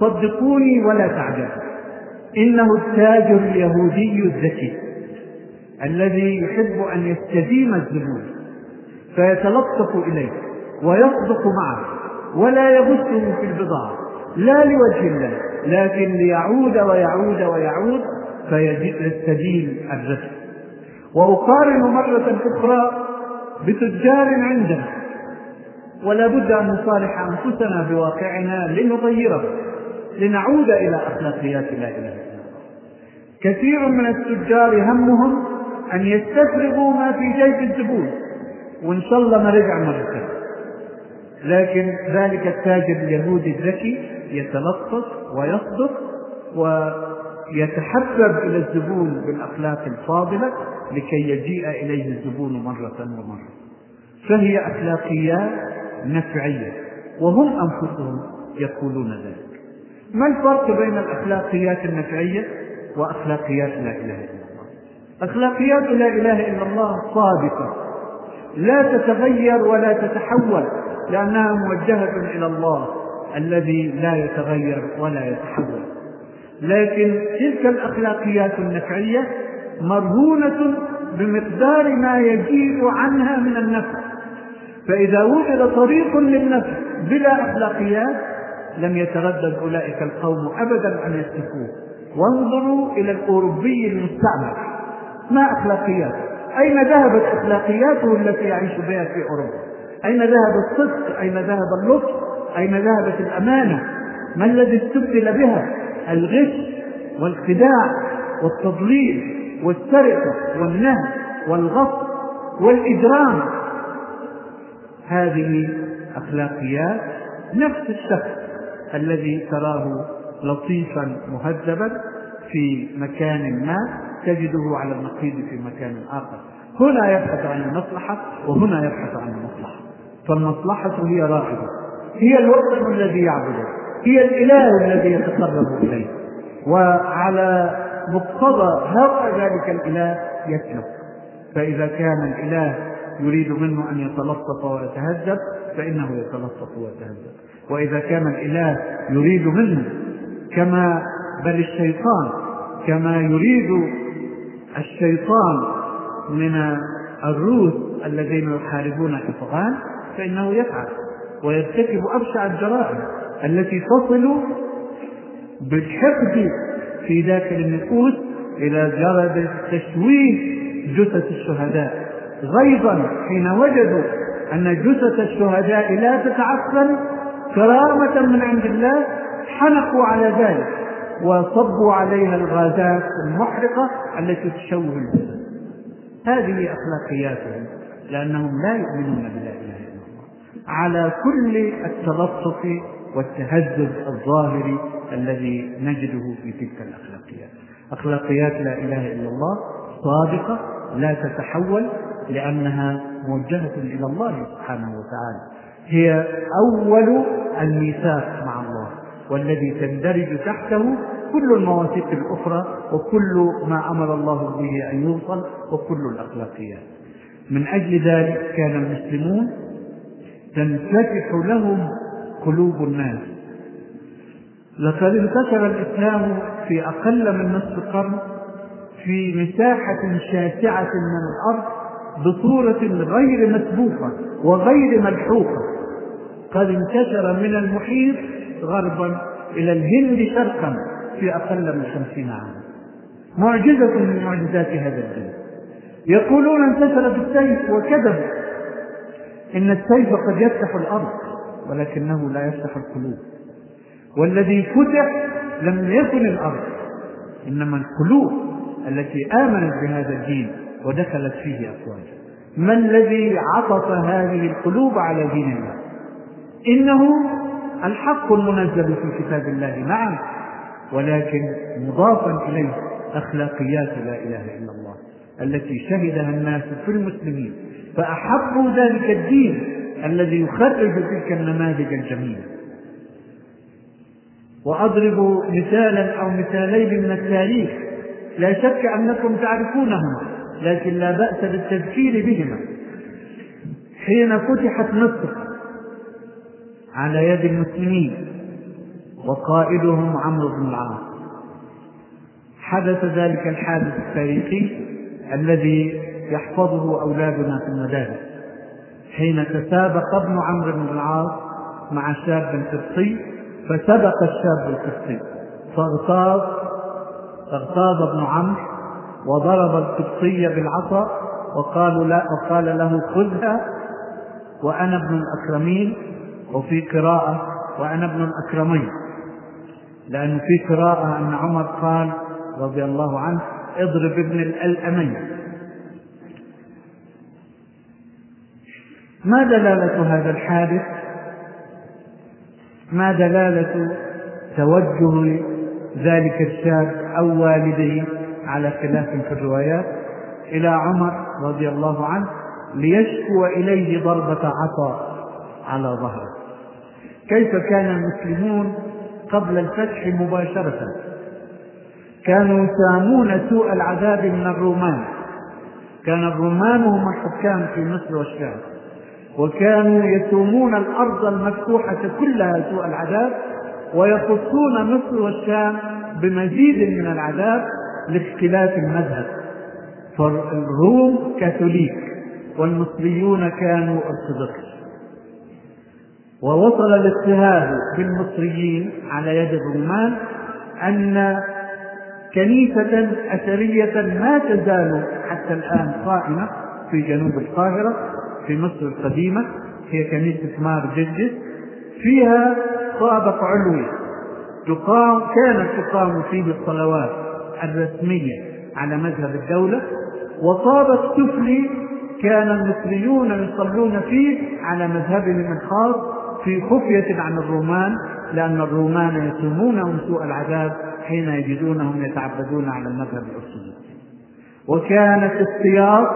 صدقوني ولا تعجبوا. إنه التاجر اليهودي الذكي الذي يحب أن يستديم الزبون فيتلطف إليه ويصدق معه ولا يبثه في البضاعة لا لوجه الله لكن ليعود ويعود ويعود فيستدين الرزق. وأقارن مرة أخرى بتجار عندنا ولا بد أن نصالح أنفسنا بواقعنا لنغيره لنعود إلى أخلاقيات لا إله إلا الله. كثير من التجار همهم أن يستفرغوا ما في جيب الزبون وإن شاء الله ما رجع مرة لكن ذلك التاجر اليهودي الذكي يتلطف ويصدق ويتحبب إلى الزبون بالأخلاق الفاضلة لكي يجيء إليه الزبون مرة ومرة. فهي أخلاقيات نفعية وهم أنفسهم يقولون ذلك. ما الفرق بين الأخلاقيات النفعية وأخلاقيات لا إله إلا الله؟ أخلاقيات لا إله إلا الله صادقة لا تتغير ولا تتحول لأنها موجهة إلى الله الذي لا يتغير ولا يتحول. لكن تلك الأخلاقيات النفعية مرهونة بمقدار ما يجيء عنها من النفع. فإذا وجد طريق للنفع بلا أخلاقيات لم يتردد أولئك القوم أبدا أن يسلكوه وانظروا إلى الأوروبي المستعمر. ما أخلاقيات أين ذهبت أخلاقياته التي يعيش بها في أوروبا؟ أين ذهب الصدق؟ أين ذهب اللطف؟ أين ذهبت الأمانة؟ ما الذي استبدل بها؟ الغش والخداع والتضليل والسرقة والنهب والغصب والإجرام. هذه أخلاقيات نفس الشخص. الذي تراه لطيفا مهذبا في مكان ما تجده على النقيض في مكان آخر. هنا يبحث عن المصلحة وهنا يبحث عن المصلحة. فالمصلحة هي راغبة هي الوطن الذي يعبده. هي الإله الذي يتقرب إليه. وعلى مقتضى هوى ذلك الإله يسلك فإذا كان الإله يريد منه أن يتلطف ويتهذب فإنه يتلطف ويتهذب. وإذا كان الإله يريد منه كما بل الشيطان كما يريد الشيطان من الروس الذين يحاربون الأفغان فإنه يفعل ويرتكب أبشع الجرائم التي تصل بالحقد في داخل النفوس إلى درجة تشويه جثث الشهداء. غيظا حين وجدوا أن جثث الشهداء لا تتعفن كرامة من عند الله حنقوا على ذلك وصبوا عليها الغازات المحرقة التي تشوه الجثث هذه أخلاقياتهم لأنهم لا يؤمنون بلا إله إلا الله على كل التلطف والتهذب الظاهري الذي نجده في تلك الأخلاقيات. أخلاقيات لا إله إلا الله صادقة لا تتحول لأنها موجهة إلى الله سبحانه وتعالى. هي أول الميثاق مع الله والذي تندرج تحته كل المواثيق الأخرى وكل ما أمر الله به أن يوصل وكل الأخلاقيات. من أجل ذلك كان المسلمون تنفتح لهم قلوب الناس. لقد انتشر الإسلام في أقل من نصف قرن في مساحة شاسعة من الأرض بصورة غير مسبوقة وغير ملحوقة. قد انتشر من المحيط غربا إلى الهند شرقا في أقل من خمسين عاما. معجزة من معجزات هذا الدين. يقولون انتشر بالسيف وكذب. إن السيف قد يفتح الأرض ولكنه لا يفتح القلوب. والذي فتح لم يكن الأرض إنما القلوب التي آمنت بهذا الدين. ودخلت فيه أفواجا ما الذي عطف هذه القلوب على دين الله؟ إنه الحق المنزل في كتاب الله نعم ولكن مضافا إليه أخلاقيات لا إله إلا الله التي شهدها الناس في المسلمين. فأحبوا ذلك الدين الذي يخرج تلك النماذج الجميلة. وأضرب مثالا أو مثالين من التاريخ. لا شك أنكم تعرفونهما. لكن لا بأس بالتذكير بهما. حين فتحت مصر على يد المسلمين وقائدهم عمرو بن العاص حدث ذلك الحادث التاريخي الذي يحفظه أولادنا في المدارس. حين تسابق ابن عمرو بن العاص مع شاب قبطي فسبق الشاب القبطي فاغتاظ اغتاظ ابن عمرو وضرب القبطي بالعصا وقالوا لا وقال له خذها وأنا ابن الأكرمين وفي قراءة وأنا ابن الأكرمين. لأن في قراءة أن عمر قال رضي الله عنه اضرب ابن الألأمين. ما دلالة هذا الحادث؟ ما دلالة توجه ذلك الشاب أو والده على خلاف في الروايات إلى عمر رضي الله عنه ليشكو إليه ضربة عصا على ظهره. كيف كان المسلمون قبل الفتح مباشرة؟ كانوا يسامون سوء العذاب من الرومان. كان الرومان هم الحكام في مصر والشام. وكانوا يسومون الأرض المفتوحة كلها سوء العذاب ويخصون مصر والشام بمزيد من العذاب لاختلاف المذهب. فالروم كاثوليك والمصريون كانوا أرثوذكس. ووصل الاضطهاد بالمصريين على يد الرومان أن كنيسة أثرية ما تزال حتى الآن قائمة في جنوب القاهرة في مصر القديمة هي كنيسة مار جرجس فيها طابق علوي تقام كانت تقام فيه الصلوات الرسمية على مذهب الدولة وطابق سفلي كان المصريون يصلون فيه على مذهبهم الخاص في خفية عن الرومان لأن الرومان يسومونهم سوء العذاب حين يجدونهم يتعبدون على المذهب الأرثوذكسي وكانت السياط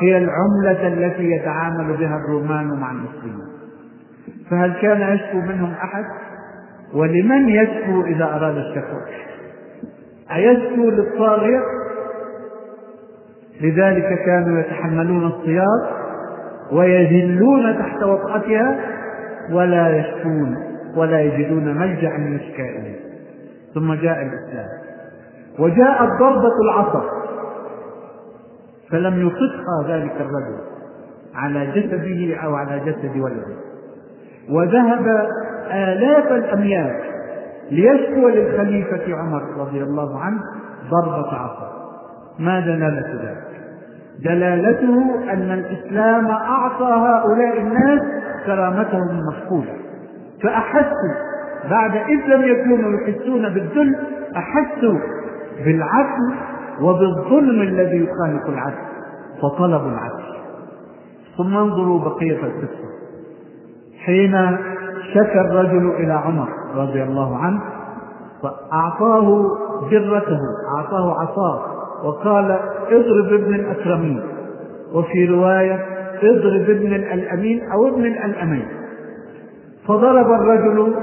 هي العملة التي يتعامل بها الرومان مع المسلمين فهل كان يشكو منهم أحد؟ ولمن يشكو إذا أراد الشكوى أيشكو للطاغية لذلك كانوا يتحملون الصياط ويذلون تحت وطأتها ولا يشكون ولا يجدون ملجأ يشكى إليه ثم جاء الإسلام. وجاءت ضربة العصر. فلم يطقها ذلك الرجل على جسده أو على جسد ولده. وذهب آلاف الأميال ليشكو للخليفة عمر رضي الله عنه ضربة عصا. ما دلالة ذلك؟ دلالته أن الإسلام أعطى هؤلاء الناس كرامتهم المفقودة فأحسوا بعد إذ لم يكونوا يحسون بالذل أحسوا بالعدل وبالظلم الذي يخالف العدل فطلبوا العدل. ثم انظروا بقية القصة. حين شكى الرجل إلى عمر رضي الله عنه فأعطاه جرته أعطاه عصاه وقال اضرب ابن الأكرمين. وفي رواية اضرب ابن الأمين أو ابن الأمين. فضرب الرجل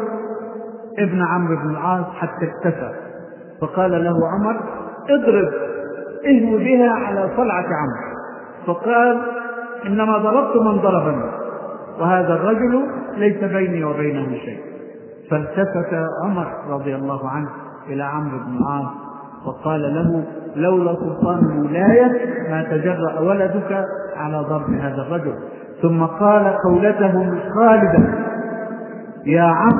ابن عمرو بن العاص حتى اكتفى. فقال له عمر اضرب اهو بها على صلعة عمرو. فقال إنما ضربت من ضربني. وهذا الرجل ليس بيني وبينه شيء. فالتفت عمر رضي الله عنه إلى عمرو بن العاص وقال له لولا سلطان الولاية ما تجرأ ولدك على ضرب هذا الرجل. ثم قال قولته الخالدة يا عم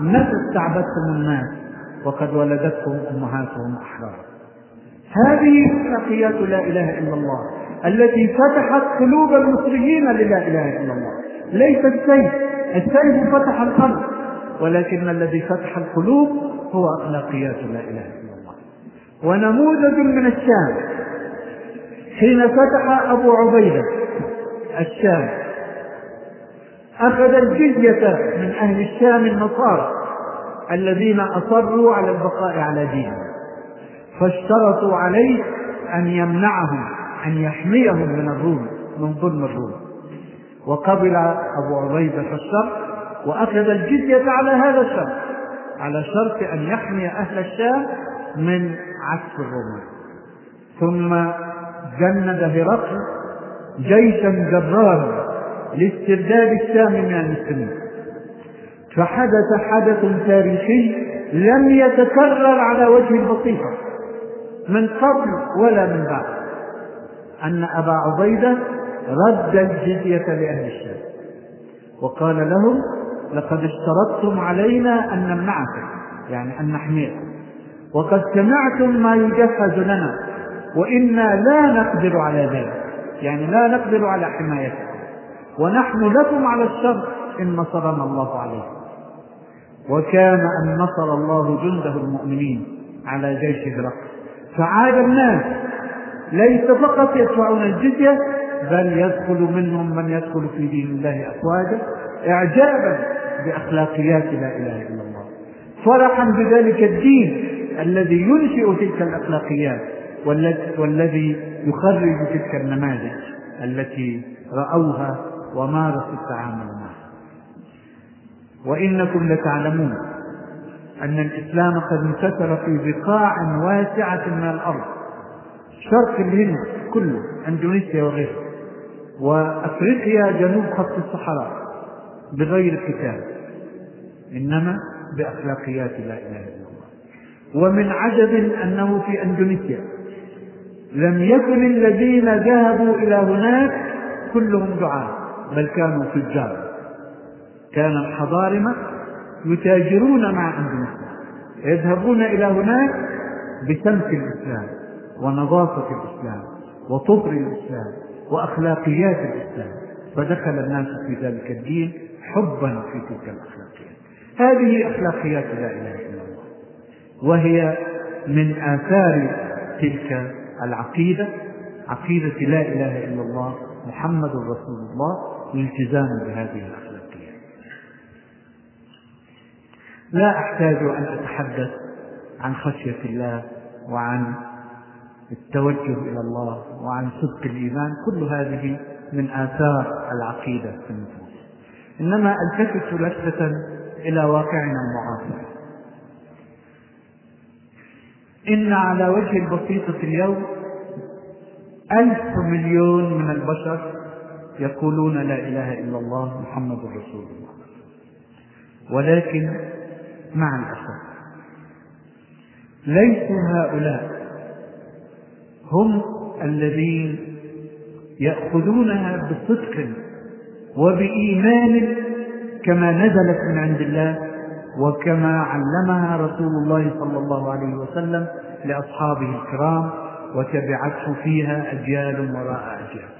متى استعبدتم الناس؟ وقد ولدتكم أمهاتهم أحرارا هذه أخلاقيات لا إله إلا الله التي فتحت قلوب المصريين للا إله إلا الله. ليس السيف السيف فتح القلب ولكن الذي فتح القلوب هو أخلاقيات لا إله إلا الله. ونموذج من الشام حين فتح أبو عبيدة الشام أخذ الجزية من أهل الشام النصارى الذين أصروا على البقاء على دينهم فاشترطوا عليه أن يمنعهم أن يحميهم من الروم من ظلم الروم. وقبل أبو عبيدة الشرط وأخذ الجزية على هذا الشرط على شرط أن يحمي أهل الشام من عكس الرومان ثم جند هرقل جيشا جرارا لاسترداد الشام من المسلمين. فحدث حدث تاريخي لم يتكرر على وجه البسيطة من قبل ولا من بعد أن أبا عبيدة رد الجزية لأهل الشام. وقال لهم لقد اشترطتم علينا أن نمنعكم يعني أن نحميكم وقد سمعتم ما يجهز لنا وإنا لا نقدر على ذلك يعني لا نقدر على حمايتكم ونحن لكم على الشر إن نصرنا الله عليكم وكان أن نصر الله جنده المؤمنين على جيش هرقل. فعاد الناس ليس فقط يدفعون الجزية بل يدخل منهم من يدخل في دين الله أفواجا إعجابا بأخلاقيات لا إله إلا الله. فرحا بذلك الدين الذي ينشئ تلك الأخلاقيات والذي يخرج تلك النماذج التي رأوها ومارسوا التعامل معها وإنكم لتعلمون أن الإسلام قد انتشر في بقاع واسعة من الأرض شرق الهند كله أندونيسيا وغيرها. وأفريقيا جنوب خط الصحراء بغير كتاب إنما بأخلاقيات لا إله إلا الله. ومن عجب أنه في أندونيسيا لم يكن الذين ذهبوا إلى هناك كلهم دعاة بل كانوا فجار كان الحضارمة يتاجرون مع أندونيسيا يذهبون إلى هناك بسمت الإسلام ونظافة الإسلام وطهر الإسلام وأخلاقيات الإسلام. فدخل الناس في ذلك الدين حبا في تلك الأخلاقيات. هذه أخلاقيات لا إله إلا الله. وهي من آثار تلك العقيدة عقيدة لا إله إلا الله محمد رسول الله الالتزام بهذه الأخلاقيات. لا أحتاج أن أتحدث عن خشية الله وعن التوجه إلى الله وعن صدق الإيمان كل هذه من آثار العقيدة في النفوس. إنما التفت لفتة إلى واقعنا المعاصر. إن على وجه البسيطة اليوم ألف مليون من البشر يقولون لا إله إلا الله محمد رسول الله. ولكن مع الأسف ليسوا هؤلاء هم الذين يأخذونها بصدق وبإيمان كما نزلت من عند الله وكما علمها رسول الله صلى الله عليه وسلم لأصحابه الكرام وتبعته فيها أجيال وراء أجيال.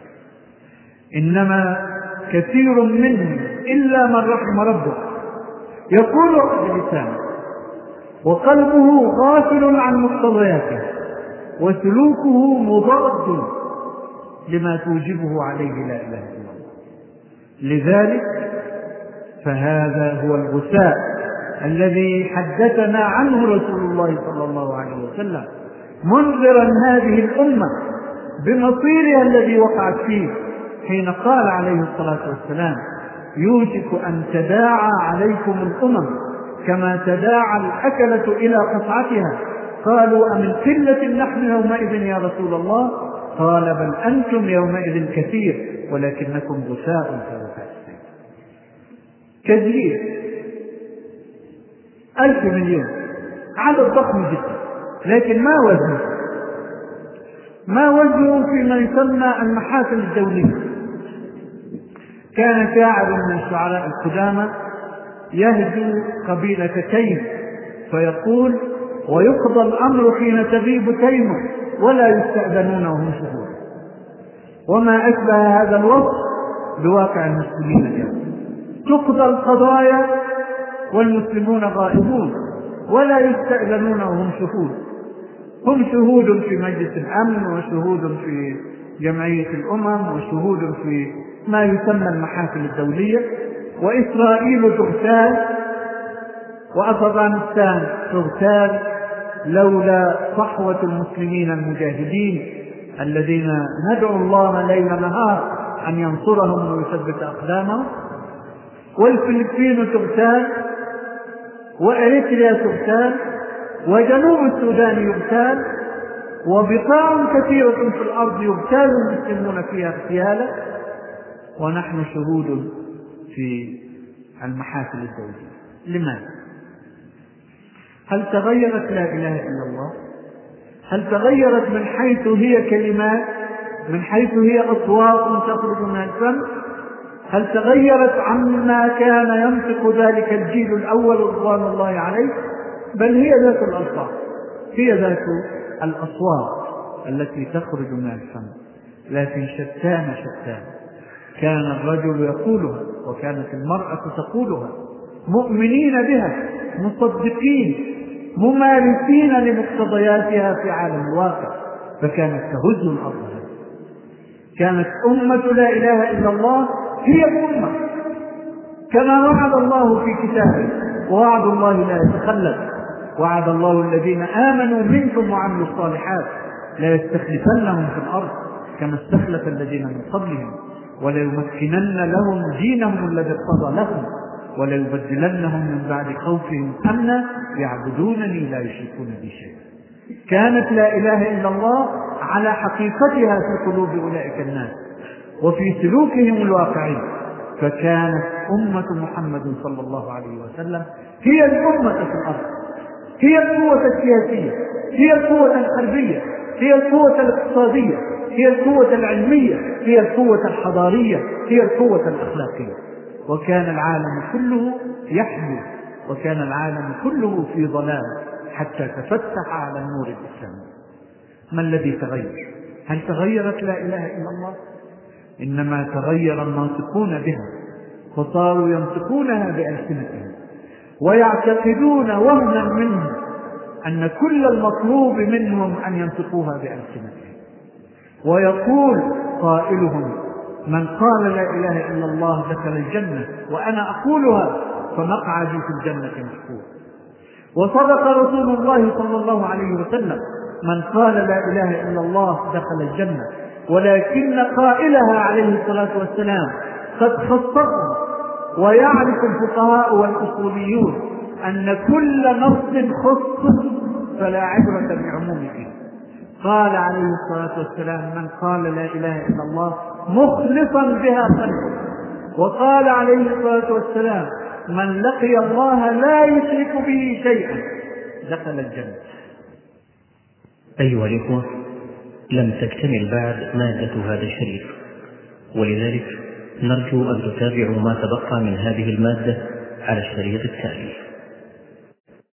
إنما كثير منهم إلا من رحم ربك يقول بلسانه وقلبه غافل عن مقتضياته. وسلوكه مضاد لما توجبه عليه لا إله إلا الله. لذلك فهذا هو الغثاء الذي حدثنا عنه رسول الله صلى الله عليه وسلم منذرا هذه الأمة بمصيرها الذي وقعت فيه حين قال عليه الصلاة والسلام يوشك أن تداعى عليكم الأمم كما تداعى الأكلة إلى قطعتها قالوا أمن قلة نحن يومئذ يا رسول الله؟ قال بل أنتم يومئذ كثير ولكنكم غثاء السيل كثير ألف مليون. عدد ضخم جدا. لكن ما وزنه؟ ما وزنه فيما يسمى المحافل الدولية. كان شاعر من الشعراء القدامى يهجو قبيلة تيم فيقول ويقضى الأمر حين تغيب تيم ولا يستأذنون وهم شهود. وما أشبه هذا الوصف بواقع المسلمين اليوم. تقضى القضايا والمسلمون غائبون ولا يستأذنون وهم شهود. هم شهود في مجلس الأمن وشهود في جمعية الأمم وشهود في ما يسمى المحافل الدولية. وإسرائيل تغتال وأفغانستان تغتال لولا صحوة المسلمين المجاهدين الذين ندعو الله ليل نهار أن ينصرهم ويثبت أقدامهم؟ والفلبين تغتال وإريتريا تغتال وجنوب السودان يغتال وبقاع كثيرة في الأرض يغتال المسلمون فيها اغتيالا. ونحن شهود في المحافل الدولية لماذا؟ هل تغيرت لا إله إلا الله؟ هل تغيرت من حيث هي كلمات؟ من حيث هي أصوات تخرج من الفم هل تغيرت عما كان ينطق ذلك الجيل الأول رضوان الله عليه؟ بل هي ذات الألفاظ هي ذات الأصوات التي تخرج من الفم لكن شتان شتان كان الرجل يقولها وكانت المرأة تقولها مؤمنين بها مصدقين. ممارسين لمقتضياتها في عالم الواقع فكانت تهز الأرض. كانت أمة لا إله إلا الله هي الأمة. كما وعد الله في كتابه ووعد الله لا يتخلف. وعد الله الذين آمنوا منكم وعملوا الصالحات لا يستخلفنهم في الأرض كما استخلف الذين من قبلهم وليمكنن لهم دينهم الذي ارتضى لهم. وليبدلنهم من بعد خوفهم أمنا يعبدونني لا يشركون بي شيئا. كانت لا إله إلا الله على حقيقتها في قلوب أولئك الناس وفي سلوكهم الواقعي فكانت أمة محمد صلى الله عليه وسلم هي الأمة في الأرض. هي القوة السياسية هي القوة الحربية هي القوة الاقتصادية هي القوة العلمية هي القوة الحضارية هي القوة الأخلاقية. وكان العالم كله يحمل وكان العالم كله في ظلام حتى تفتح على النور الإسلامي ما الذي تغير؟ هل تغيرت لا إله إلا الله؟ إنما تغير الناطقون بها فصاروا ينطقونها بألسنتهم ويعتقدون وهنا منهم أن كل المطلوب منهم أن ينطقوها بألسنتهم. ويقول قائلهم من قال لا إله إلا الله دخل الجنة وأنا أقولها فمقعدي في الجنة محفوظ وصدق رسول الله صلى الله عليه وسلم من قال لا إله إلا الله دخل الجنة ولكن قائلها عليه الصلاة والسلام قد خصصه ويعرف الفقهاء والأصوليون أن كل نص خصص فلا عبرة بعمومه. قال عليه الصلاة والسلام من قال لا إله إلا الله مخلصا بها قلبه. وقال عليه الصلاة والسلام من لقي الله لا يشرك به شيئا دخل الجنة. أيها الإخوة لم تكتمل بعد مادة هذا الشريف. ولذلك نرجو أن تتابعوا ما تبقى من هذه المادة على الشريط التالي.